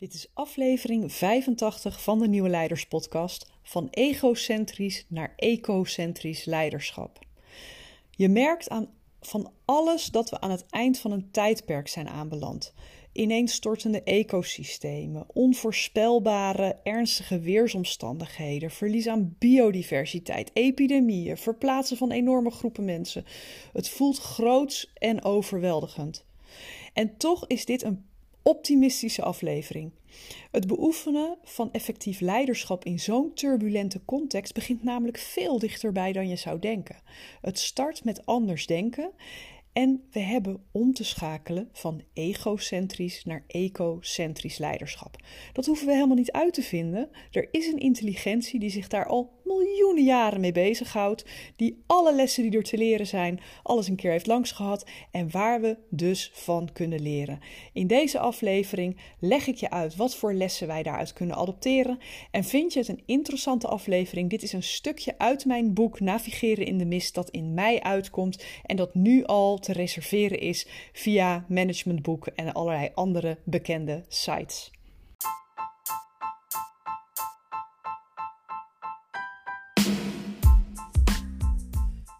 Dit is aflevering 85 van de Nieuwe Leiders Podcast. Van egocentrisch naar ecocentrisch leiderschap. Je merkt aan van alles dat we aan het eind van een tijdperk zijn aanbeland. Ineenstortende ecosystemen, onvoorspelbare, ernstige weersomstandigheden, verlies aan biodiversiteit, epidemieën, verplaatsen van enorme groepen mensen. Het voelt groots en overweldigend. En toch is dit een optimistische aflevering. Het beoefenen van effectief leiderschap in zo'n turbulente context begint namelijk veel dichterbij dan je zou denken. Het start met anders denken en we hebben om te schakelen van egocentrisch naar ecocentrisch leiderschap. Dat hoeven we helemaal niet uit te vinden. Er is een intelligentie die zich daar al miljoenen jaren mee bezighoudt, die alle lessen die er te leren zijn, alles een keer heeft langs gehad en waar we dus van kunnen leren. In deze aflevering leg ik je uit wat voor lessen wij daaruit kunnen adopteren. En vind je het een interessante aflevering? Dit is een stukje uit mijn boek Navigeren in de Mist dat in mei uitkomt en dat nu al te reserveren is via Managementboek en allerlei andere bekende sites.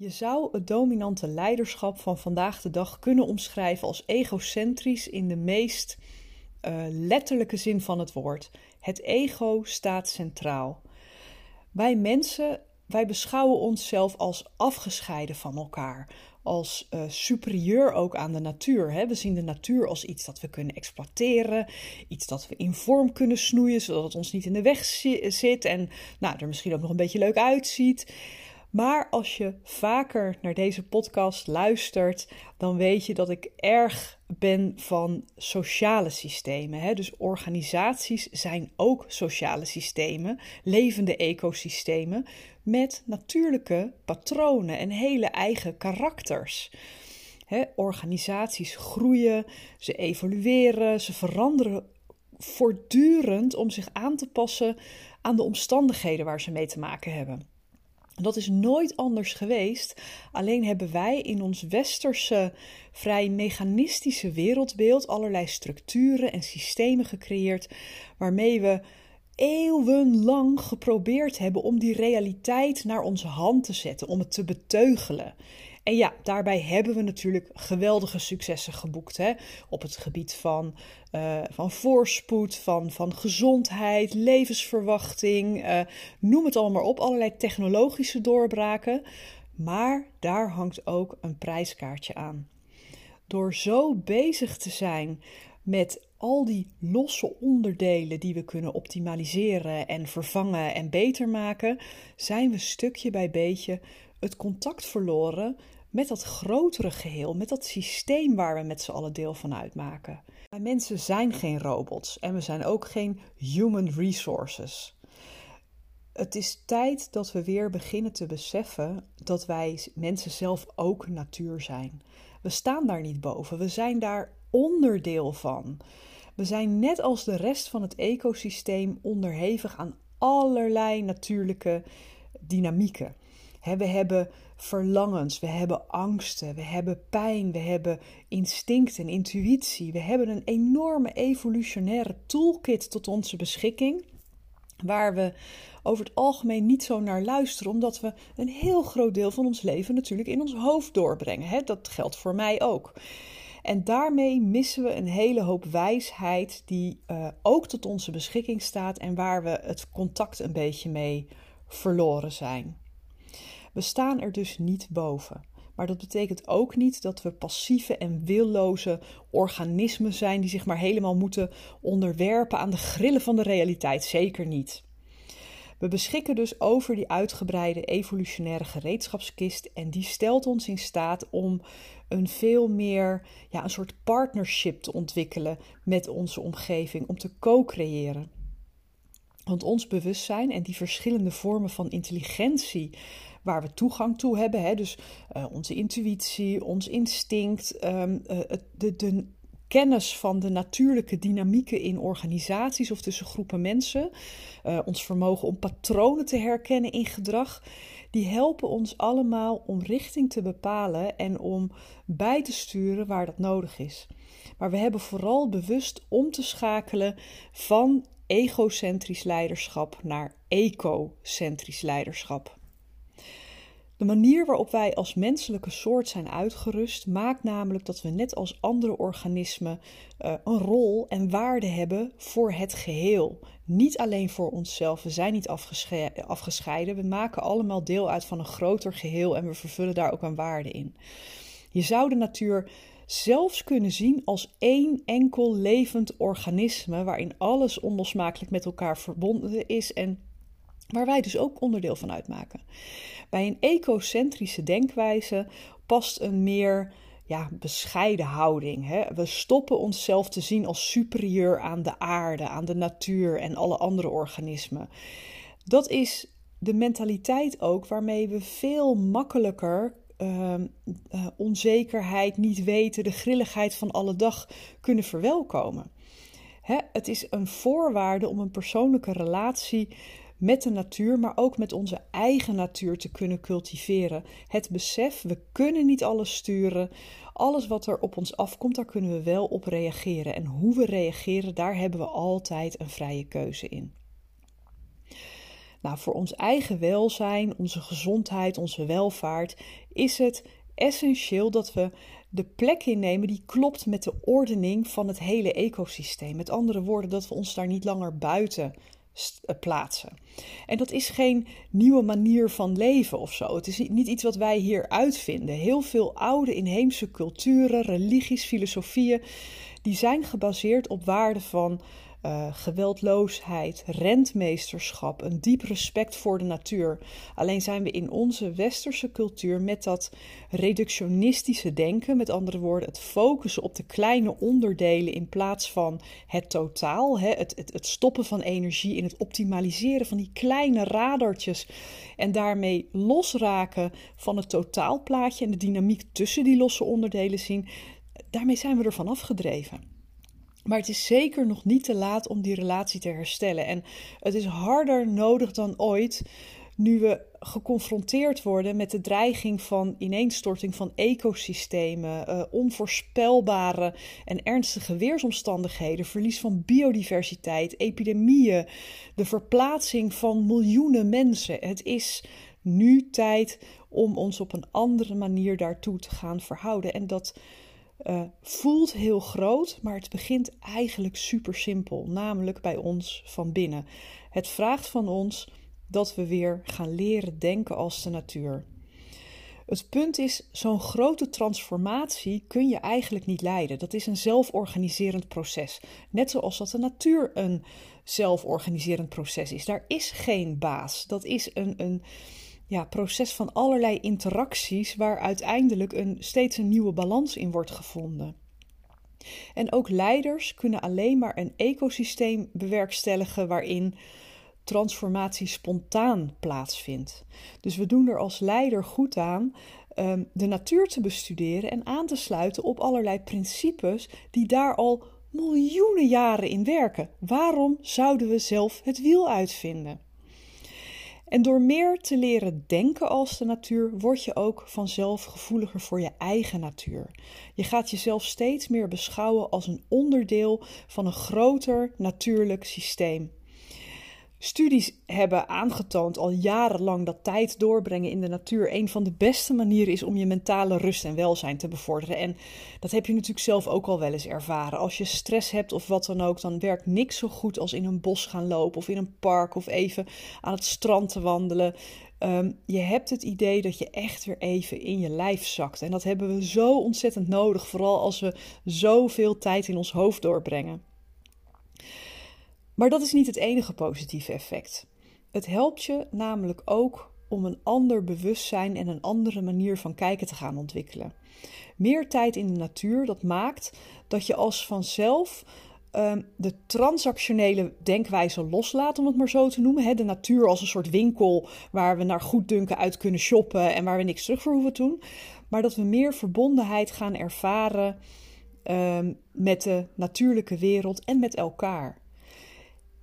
Je zou het dominante leiderschap van vandaag de dag kunnen omschrijven als egocentrisch in de meest uh, letterlijke zin van het woord. Het ego staat centraal. Wij mensen, wij beschouwen onszelf als afgescheiden van elkaar, als uh, superieur ook aan de natuur. Hè? We zien de natuur als iets dat we kunnen exploiteren, iets dat we in vorm kunnen snoeien, zodat het ons niet in de weg zit en nou, er misschien ook nog een beetje leuk uitziet. Maar als je vaker naar deze podcast luistert, dan weet je dat ik erg ben van sociale systemen. Hè? Dus organisaties zijn ook sociale systemen, levende ecosystemen met natuurlijke patronen en hele eigen karakters. Hè? Organisaties groeien, ze evolueren, ze veranderen voortdurend om zich aan te passen aan de omstandigheden waar ze mee te maken hebben. Dat is nooit anders geweest. Alleen hebben wij in ons westerse, vrij mechanistische wereldbeeld allerlei structuren en systemen gecreëerd waarmee we eeuwenlang geprobeerd hebben om die realiteit naar onze hand te zetten, om het te beteugelen. En ja, daarbij hebben we natuurlijk geweldige successen geboekt. Hè? Op het gebied van, uh, van voorspoed, van, van gezondheid, levensverwachting. Uh, noem het allemaal op. Allerlei technologische doorbraken. Maar daar hangt ook een prijskaartje aan. Door zo bezig te zijn met al die losse onderdelen die we kunnen optimaliseren en vervangen en beter maken, zijn we stukje bij beetje het contact verloren met dat grotere geheel, met dat systeem waar we met z'n allen deel van uitmaken. Wij mensen zijn geen robots en we zijn ook geen human resources. Het is tijd dat we weer beginnen te beseffen dat wij mensen zelf ook natuur zijn. We staan daar niet boven, we zijn daar onderdeel van. We zijn net als de rest van het ecosysteem onderhevig aan allerlei natuurlijke dynamieken. We hebben verlangens, we hebben angsten, we hebben pijn, we hebben instinct en intuïtie. We hebben een enorme evolutionaire toolkit tot onze beschikking, waar we over het algemeen niet zo naar luisteren, omdat we een heel groot deel van ons leven natuurlijk in ons hoofd doorbrengen. Dat geldt voor mij ook. En daarmee missen we een hele hoop wijsheid die uh, ook tot onze beschikking staat en waar we het contact een beetje mee verloren zijn. We staan er dus niet boven. Maar dat betekent ook niet dat we passieve en willoze organismen zijn die zich maar helemaal moeten onderwerpen aan de grillen van de realiteit. Zeker niet. We beschikken dus over die uitgebreide evolutionaire gereedschapskist en die stelt ons in staat om een veel meer, ja, een soort partnership te ontwikkelen met onze omgeving, om te co-creëren. Want ons bewustzijn en die verschillende vormen van intelligentie waar we toegang toe hebben, hè, dus uh, onze intuïtie, ons instinct, um, uh, de, de, kennis van de natuurlijke dynamieken in organisaties of tussen groepen mensen, uh, ons vermogen om patronen te herkennen in gedrag, die helpen ons allemaal om richting te bepalen en om bij te sturen waar dat nodig is. Maar we hebben vooral bewust om te schakelen van egocentrisch leiderschap naar ecocentrisch leiderschap. De manier waarop wij als menselijke soort zijn uitgerust maakt namelijk dat we net als andere organismen uh, een rol en waarde hebben voor het geheel. Niet alleen voor onszelf, we zijn niet afgescheiden, we maken allemaal deel uit van een groter geheel en we vervullen daar ook een waarde in. Je zou de natuur zelfs kunnen zien als één enkel levend organisme waarin alles onlosmakelijk met elkaar verbonden is en waar wij dus ook onderdeel van uitmaken. Bij een ecocentrische denkwijze past een meer ja, bescheiden houding. Hè? We stoppen onszelf te zien als superieur aan de aarde, aan de natuur en alle andere organismen. Dat is de mentaliteit ook waarmee we veel makkelijker uh, uh, onzekerheid, niet weten, de grilligheid van alle dag kunnen verwelkomen. Hè? Het is een voorwaarde om een persoonlijke relatie met de natuur, maar ook met onze eigen natuur te kunnen cultiveren. Het besef, we kunnen niet alles sturen. Alles wat er op ons afkomt, daar kunnen we wel op reageren. En hoe we reageren, daar hebben we altijd een vrije keuze in. Nou, voor ons eigen welzijn, onze gezondheid, onze welvaart is het essentieel dat we de plek innemen die klopt met de ordening van het hele ecosysteem. Met andere woorden, dat we ons daar niet langer buiten plaatsen. En dat is geen nieuwe manier van leven of zo. Het is niet iets wat wij hier uitvinden. Heel veel oude inheemse culturen, religies, filosofieën, die zijn gebaseerd op waarden van uh, geweldloosheid, rentmeesterschap, een diep respect voor de natuur. Alleen zijn we in onze westerse cultuur met dat reductionistische denken, met andere woorden, het focussen op de kleine onderdelen in plaats van het totaal, hè, het, het, het stoppen van energie in het optimaliseren van die kleine radertjes en daarmee losraken van het totaalplaatje en de dynamiek tussen die losse onderdelen zien. Daarmee zijn we ervan afgedreven. Maar het is zeker nog niet te laat om die relatie te herstellen. En het is harder nodig dan ooit nu we geconfronteerd worden met de dreiging van ineenstorting van ecosystemen, uh, onvoorspelbare en ernstige weersomstandigheden, verlies van biodiversiteit, epidemieën, de verplaatsing van miljoenen mensen. Het is nu tijd om ons op een andere manier daartoe te gaan verhouden. En dat uh, voelt heel groot, maar het begint eigenlijk super simpel, namelijk bij ons van binnen. Het vraagt van ons dat we weer gaan leren denken als de natuur. Het punt is, zo'n grote transformatie kun je eigenlijk niet leiden. Dat is een zelforganiserend proces. Net zoals dat de natuur een zelforganiserend proces is. Daar is geen baas. Dat is een, een, ja, proces van allerlei interacties waar uiteindelijk een, steeds een nieuwe balans in wordt gevonden. En ook leiders kunnen alleen maar een ecosysteem bewerkstelligen waarin transformatie spontaan plaatsvindt. Dus we doen er als leider goed aan um, de natuur te bestuderen en aan te sluiten op allerlei principes die daar al miljoenen jaren in werken. Waarom zouden we zelf het wiel uitvinden? En door meer te leren denken als de natuur, word je ook vanzelf gevoeliger voor je eigen natuur. Je gaat jezelf steeds meer beschouwen als een onderdeel van een groter natuurlijk systeem. Studies hebben aangetoond al jarenlang dat tijd doorbrengen in de natuur een van de beste manieren is om je mentale rust en welzijn te bevorderen. En dat heb je natuurlijk zelf ook al wel eens ervaren. Als je stress hebt of wat dan ook, dan werkt niks zo goed als in een bos gaan lopen of in een park of even aan het strand te wandelen. Um, je hebt het idee dat je echt weer even in je lijf zakt. En dat hebben we zo ontzettend nodig, vooral als we zoveel tijd in ons hoofd doorbrengen. Maar dat is niet het enige positieve effect. het helpt je namelijk ook om een ander bewustzijn en een andere manier van kijken te gaan ontwikkelen. Meer tijd in de natuur, dat maakt dat je als vanzelf um, de transactionele denkwijze loslaat, om het maar zo te noemen. De natuur als een soort winkel waar we naar goeddunken uit kunnen shoppen en waar we niks terug voor hoeven te doen. Maar dat we meer verbondenheid gaan ervaren um, met de natuurlijke wereld en met elkaar.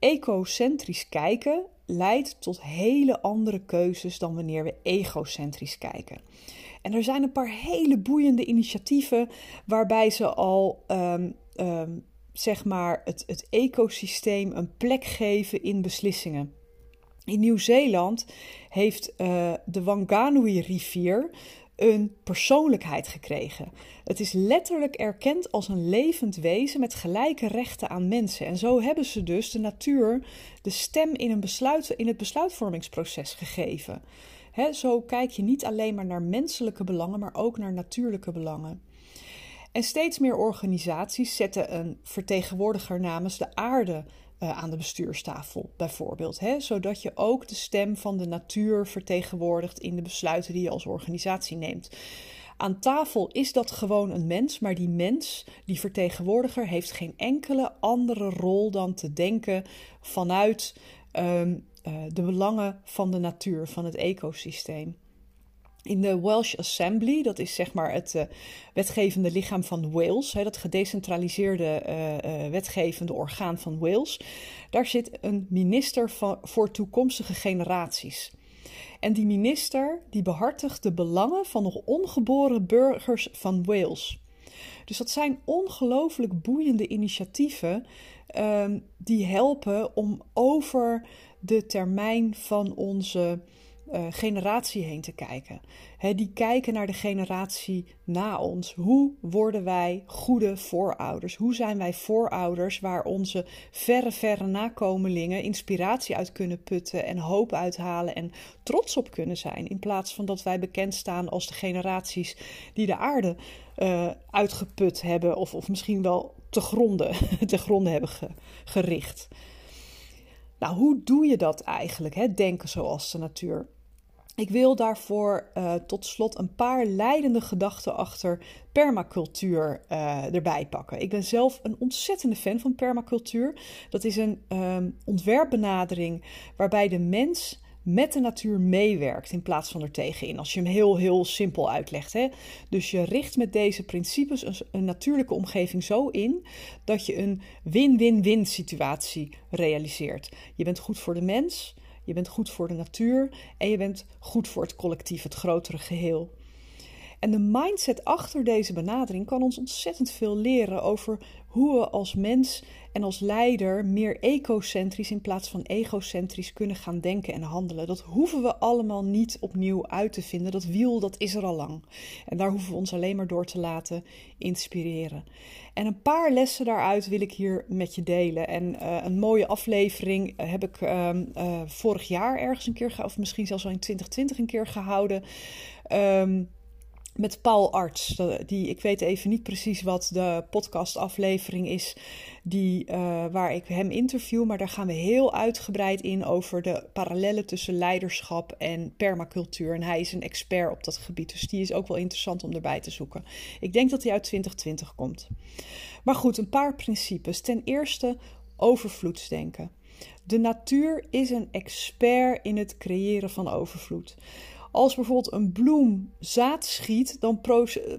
Ecocentrisch kijken leidt tot hele andere keuzes dan wanneer we egocentrisch kijken. En er zijn een paar hele boeiende initiatieven waarbij ze al um, um, zeg maar het, het ecosysteem een plek geven in beslissingen. In Nieuw-Zeeland heeft uh, de Wanganui-rivier een persoonlijkheid gekregen. Het is letterlijk erkend als een levend wezen met gelijke rechten aan mensen. En zo hebben ze dus de natuur de stem in, een besluit, in het besluitvormingsproces gegeven. He, zo kijk je niet alleen maar naar menselijke belangen, maar ook naar natuurlijke belangen. En steeds meer organisaties zetten een vertegenwoordiger namens de aarde aan de bestuurstafel, bijvoorbeeld. Hè? Zodat je ook de stem van de natuur vertegenwoordigt in de besluiten die je als organisatie neemt. Aan tafel is dat gewoon een mens, maar die mens, die vertegenwoordiger, heeft geen enkele andere rol dan te denken vanuit um, uh, de belangen van de natuur, van het ecosysteem. In de Welsh Assembly, dat is zeg maar het uh, wetgevende lichaam van Wales, hè, dat gedecentraliseerde uh, uh, wetgevende orgaan van Wales, daar zit een minister voor toekomstige generaties. En die minister die behartigt de belangen van nog ongeboren burgers van Wales. Dus dat zijn ongelooflijk boeiende initiatieven um, die helpen om over de termijn van onze uh, generatie heen te kijken. die kijken naar de generatie na ons. Hoe worden wij goede voorouders? Hoe zijn wij voorouders waar onze verre, verre nakomelingen inspiratie uit kunnen putten en hoop uithalen en trots op kunnen zijn? In plaats van dat wij bekend staan als de generaties die de aarde uh, uitgeput hebben of, of misschien wel te gronden, te gronden hebben ge, gericht. Nou, hoe doe je dat eigenlijk? Hè? Denken zoals de natuur. Ik wil daarvoor uh, tot slot een paar leidende gedachten achter permacultuur uh, erbij pakken. Ik ben zelf een ontzettende fan van permacultuur. Dat is een um, ontwerpbenadering waarbij de mens met de natuur meewerkt in plaats van er tegenin. Als je hem heel, heel simpel uitlegt. Hè? Dus je richt met deze principes een natuurlijke omgeving zo in dat je een win-win-win situatie realiseert. Je bent goed voor de mens je bent goed voor de natuur en je bent goed voor het collectief, het grotere geheel. En de mindset achter deze benadering kan ons ontzettend veel leren over hoe we als mens en als leider meer ecocentrisch in plaats van egocentrisch kunnen gaan denken en handelen. Dat hoeven we allemaal niet opnieuw uit te vinden. Dat wiel, dat is er al lang. En daar hoeven we ons alleen maar door te laten inspireren. En een paar lessen daaruit wil ik hier met je delen. En uh, een mooie aflevering heb ik uh, uh, vorig jaar ergens een keer, of misschien zelfs al in 2020 een keer gehouden. Um, met Paul Arts. Die, ik weet even niet precies wat de podcastaflevering is die, uh, waar ik hem interview. Maar daar gaan we heel uitgebreid in over de parallellen tussen leiderschap en permacultuur. En hij is een expert op dat gebied. Dus die is ook wel interessant om erbij te zoeken. Ik denk dat hij uit 2020 komt. Maar goed, een paar principes. Ten eerste overvloedsdenken. De natuur is een expert in het creëren van overvloed. Als bijvoorbeeld een bloem zaad schiet, dan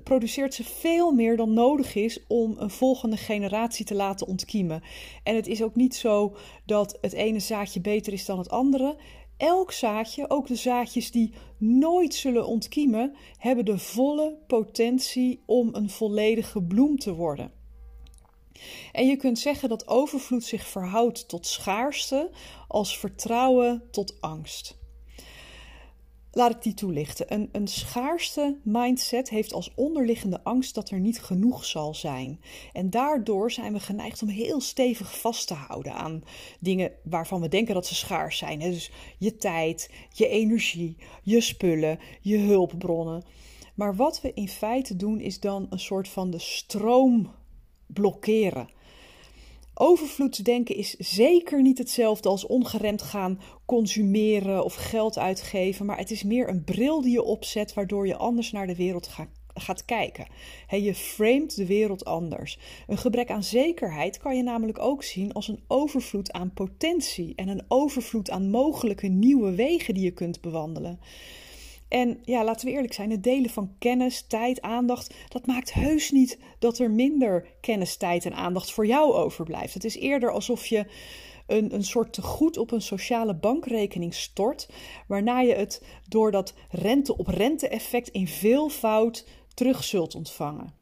produceert ze veel meer dan nodig is om een volgende generatie te laten ontkiemen. En het is ook niet zo dat het ene zaadje beter is dan het andere. Elk zaadje, ook de zaadjes die nooit zullen ontkiemen, hebben de volle potentie om een volledige bloem te worden. En je kunt zeggen dat overvloed zich verhoudt tot schaarste als vertrouwen tot angst. Laat ik die toelichten. Een, een schaarste mindset heeft als onderliggende angst dat er niet genoeg zal zijn. En daardoor zijn we geneigd om heel stevig vast te houden aan dingen waarvan we denken dat ze schaars zijn. Dus je tijd, je energie, je spullen, je hulpbronnen. Maar wat we in feite doen is dan een soort van de stroom blokkeren. Overvloedsdenken is zeker niet hetzelfde als ongeremd gaan consumeren of geld uitgeven, maar het is meer een bril die je opzet waardoor je anders naar de wereld gaat gaat kijken. je framet de wereld anders. Een gebrek aan zekerheid kan je namelijk ook zien als een overvloed aan potentie en een overvloed aan mogelijke nieuwe wegen die je kunt bewandelen. En ja, laten we eerlijk zijn, het delen van kennis, tijd, aandacht, dat maakt heus niet dat er minder kennis, tijd en aandacht voor jou overblijft. Het is eerder alsof je een, een soort tegoed op een sociale bankrekening stort, waarna je het door dat rente op rente effect in veelvoud terug zult ontvangen.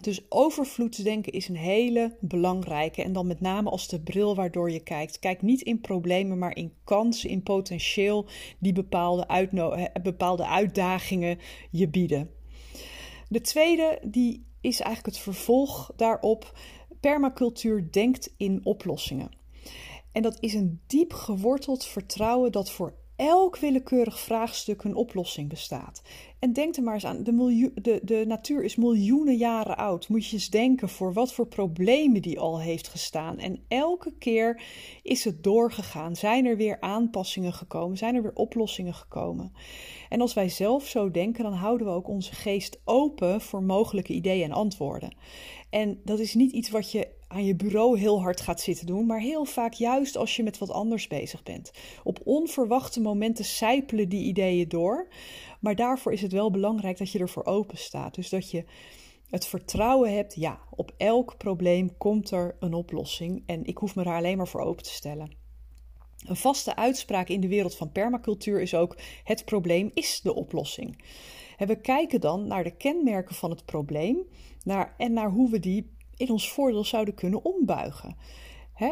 Dus overvloedsdenken is een hele belangrijke. En dan met name als de bril waardoor je kijkt. Kijk niet in problemen, maar in kansen, in potentieel die bepaalde, bepaalde uitdagingen je bieden. De tweede die is eigenlijk het vervolg daarop. Permacultuur denkt in oplossingen. En dat is een diep geworteld vertrouwen dat voor elk willekeurig vraagstuk een oplossing bestaat. En denk er maar eens aan, de, de, de natuur is miljoenen jaren oud. Moet je eens denken voor wat voor problemen die al heeft gestaan. En elke keer is het doorgegaan. Zijn er weer aanpassingen gekomen? Zijn er weer oplossingen gekomen? En als wij zelf zo denken, dan houden we ook onze geest open voor mogelijke ideeën en antwoorden. En dat is niet iets wat je aan je bureau heel hard gaat zitten doen, maar heel vaak juist als je met wat anders bezig bent. Op onverwachte momenten sijpelen die ideeën door, maar daarvoor is het wel belangrijk dat je ervoor open staat. Dus dat je het vertrouwen hebt, ja, op elk probleem komt er een oplossing en ik hoef me daar alleen maar voor open te stellen. Een vaste uitspraak in de wereld van permacultuur is ook: het probleem is de oplossing. En we kijken dan naar de kenmerken van het probleem naar, en naar hoe we die in ons voordeel zouden kunnen ombuigen.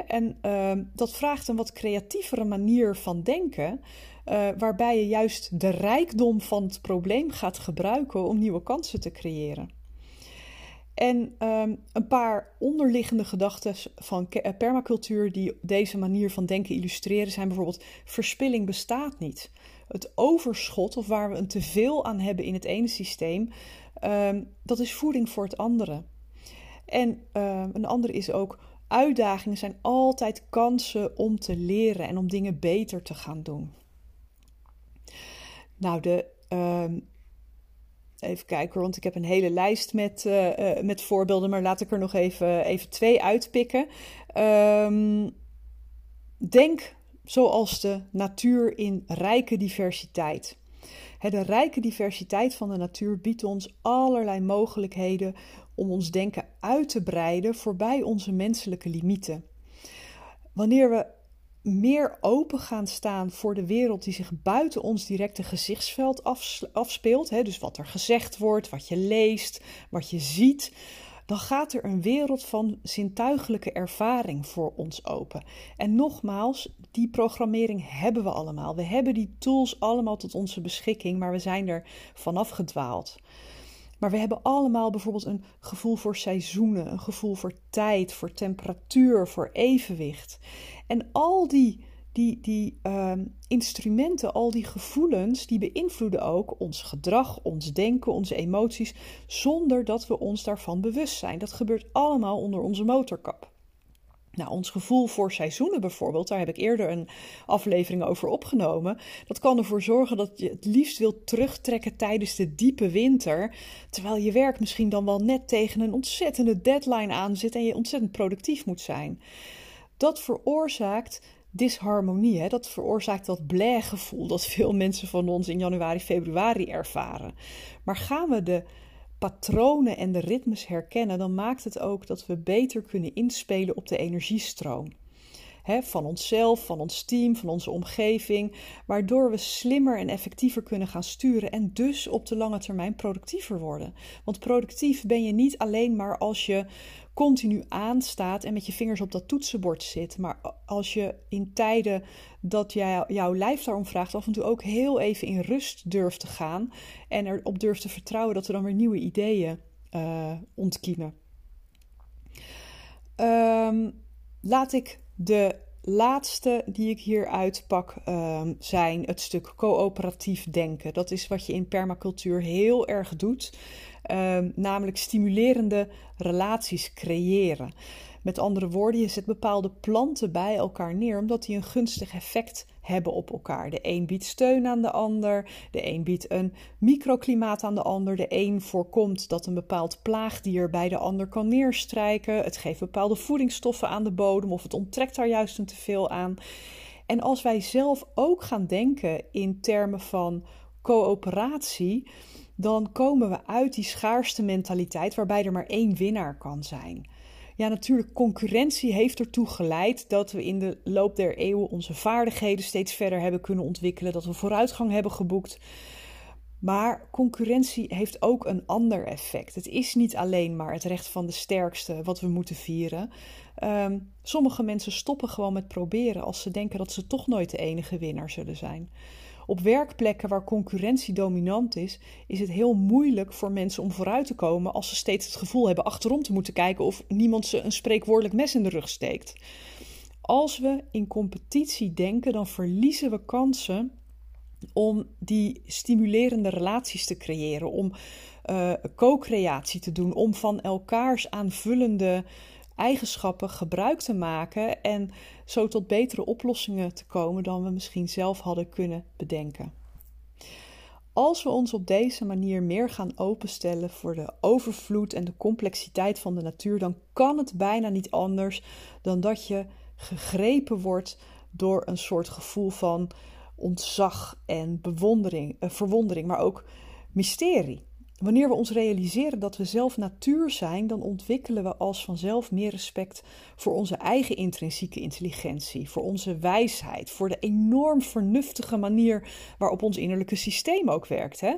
en uh, dat vraagt een wat creatievere manier van denken, uh, waarbij je juist de rijkdom van het probleem gaat gebruiken om nieuwe kansen te creëren. En um, een paar onderliggende gedachten van eh, permacultuur die deze manier van denken illustreren zijn bijvoorbeeld: verspilling bestaat niet. Het overschot, of waar we een teveel aan hebben in het ene systeem, um, dat is voeding voor het andere. En uh, een andere is ook, uitdagingen zijn altijd kansen om te leren en om dingen beter te gaan doen. Nou, de, uh, even kijken, want ik heb een hele lijst met, uh, uh, met voorbeelden, maar laat ik er nog even, even twee uitpikken. Um, denk zoals de natuur in rijke diversiteit. De rijke diversiteit van de natuur biedt ons allerlei mogelijkheden om ons denken uit te breiden voorbij onze menselijke limieten. Wanneer we meer open gaan staan voor de wereld die zich buiten ons directe gezichtsveld afspeelt, hè, dus wat er gezegd wordt, wat je leest, wat je ziet, dan gaat er een wereld van zintuigelijke ervaring voor ons open. En nogmaals, die programmering hebben we allemaal. We hebben die tools allemaal tot onze beschikking, maar we zijn er vanaf gedwaald. Maar we hebben allemaal bijvoorbeeld een gevoel voor seizoenen, een gevoel voor tijd, voor temperatuur, voor evenwicht. En al die, die, die uh, instrumenten, al die gevoelens, die beïnvloeden ook ons gedrag, ons denken, onze emoties, zonder dat we ons daarvan bewust zijn. Dat gebeurt allemaal onder onze motorkap. Nou, ons gevoel voor seizoenen bijvoorbeeld, daar heb ik eerder een aflevering over opgenomen. Dat kan ervoor zorgen dat je het liefst wilt terugtrekken tijdens de diepe winter. Terwijl je werk misschien dan wel net tegen een ontzettende deadline aan zit en je ontzettend productief moet zijn. Dat veroorzaakt disharmonie. Hè? Dat veroorzaakt dat blij-gevoel dat veel mensen van ons in januari, februari ervaren. Maar gaan we de patronen en de ritmes herkennen, dan maakt het ook dat we beter kunnen inspelen op de energiestroom. van onszelf, van ons team, van onze omgeving, waardoor we slimmer en effectiever kunnen gaan sturen en dus op de lange termijn productiever worden. Want productief ben je niet alleen maar als je continu aanstaat en met je vingers op dat toetsenbord zit. Maar als je in tijden dat jij, jouw lijf daarom vraagt, af en toe ook heel even in rust durft te gaan. En erop durft te vertrouwen dat er dan weer nieuwe ideeën uh, ontkiemen. Um, laat ik de laatste die ik hier uitpak um, zijn het stuk coöperatief denken. Dat is wat je in permacultuur heel erg doet. Um, namelijk stimulerende relaties creëren. Met andere woorden, je zet bepaalde planten bij elkaar neer omdat die een gunstig effect hebben op elkaar. De een biedt steun aan de ander, de een biedt een microklimaat aan de ander, de een voorkomt dat een bepaald plaagdier bij de ander kan neerstrijken, het geeft bepaalde voedingsstoffen aan de bodem of het onttrekt daar juist een teveel aan. En als wij zelf ook gaan denken in termen van coöperatie, dan komen we uit die schaarste mentaliteit waarbij er maar één winnaar kan zijn. Ja, natuurlijk, concurrentie heeft ertoe geleid dat we in de loop der eeuwen onze vaardigheden steeds verder hebben kunnen ontwikkelen, dat we vooruitgang hebben geboekt. Maar concurrentie heeft ook een ander effect. Het is niet alleen maar het recht van de sterkste wat we moeten vieren. Um, sommige mensen stoppen gewoon met proberen als ze denken dat ze toch nooit de enige winnaar zullen zijn. Op werkplekken waar concurrentie dominant is, is het heel moeilijk voor mensen om vooruit te komen als ze steeds het gevoel hebben achterom te moeten kijken of niemand ze een spreekwoordelijk mes in de rug steekt. Als we in competitie denken, dan verliezen we kansen om die stimulerende relaties te creëren, om uh, co-creatie te doen, om van elkaars aanvullende eigenschappen gebruik te maken en zo tot betere oplossingen te komen dan we misschien zelf hadden kunnen bedenken. Als we ons op deze manier meer gaan openstellen voor de overvloed en de complexiteit van de natuur, dan kan het bijna niet anders dan dat je gegrepen wordt door een soort gevoel van ontzag en bewondering, eh, verwondering, maar ook mysterie. Wanneer we ons realiseren dat we zelf natuur zijn, dan ontwikkelen we als vanzelf meer respect voor onze eigen intrinsieke intelligentie, voor onze wijsheid, voor de enorm vernuftige manier waarop ons innerlijke systeem ook werkt. Hè?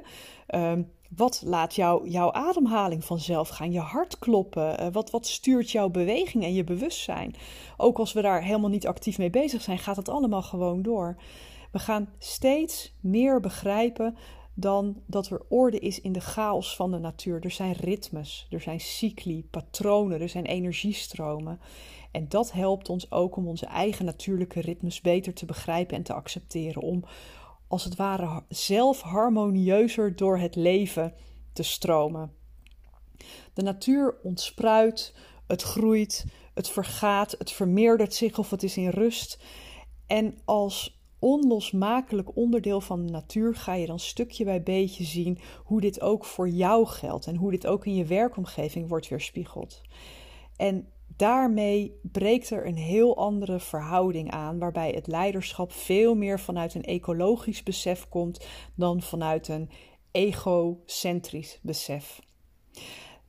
Ehm, wat laat jou, jouw ademhaling vanzelf gaan, je hart kloppen? Eh, wat, wat stuurt jouw beweging en je bewustzijn? Ook als we daar helemaal niet actief mee bezig zijn, gaat het allemaal gewoon door. We gaan steeds meer begrijpen dan dat er orde is in de chaos van de natuur. Er zijn ritmes, er zijn cycli, patronen, er zijn energiestromen. En dat helpt ons ook om onze eigen natuurlijke ritmes beter te begrijpen en te accepteren. Om als het ware zelf harmonieuzer door het leven te stromen. De natuur ontspruit, het groeit, het vergaat, het vermeerdert zich of het is in rust. En als onlosmakelijk onderdeel van de natuur ga je dan stukje bij beetje zien hoe dit ook voor jou geldt en hoe dit ook in je werkomgeving wordt weerspiegeld. En daarmee breekt er een heel andere verhouding aan, waarbij het leiderschap veel meer vanuit een ecologisch besef komt dan vanuit een egocentrisch besef.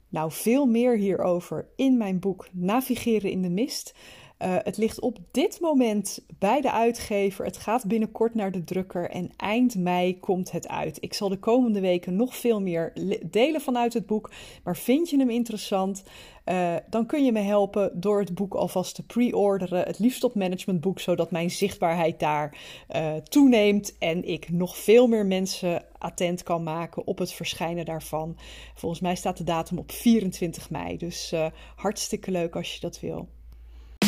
Nou, veel meer hierover in mijn boek Navigeren in de Mist. Uh, het ligt op dit moment bij de uitgever. Het gaat binnenkort naar de drukker en eind mei komt het uit. Ik zal de komende weken nog veel meer delen vanuit het boek. Maar vind je hem interessant? Uh, dan kun je me helpen door het boek alvast te pre-orderen. Het liefst op managementboek, zodat mijn zichtbaarheid daar uh, toeneemt. En ik nog veel meer mensen attent kan maken op het verschijnen daarvan. Volgens mij staat de datum op 24 mei. Dus hartstikke leuk als je dat wil.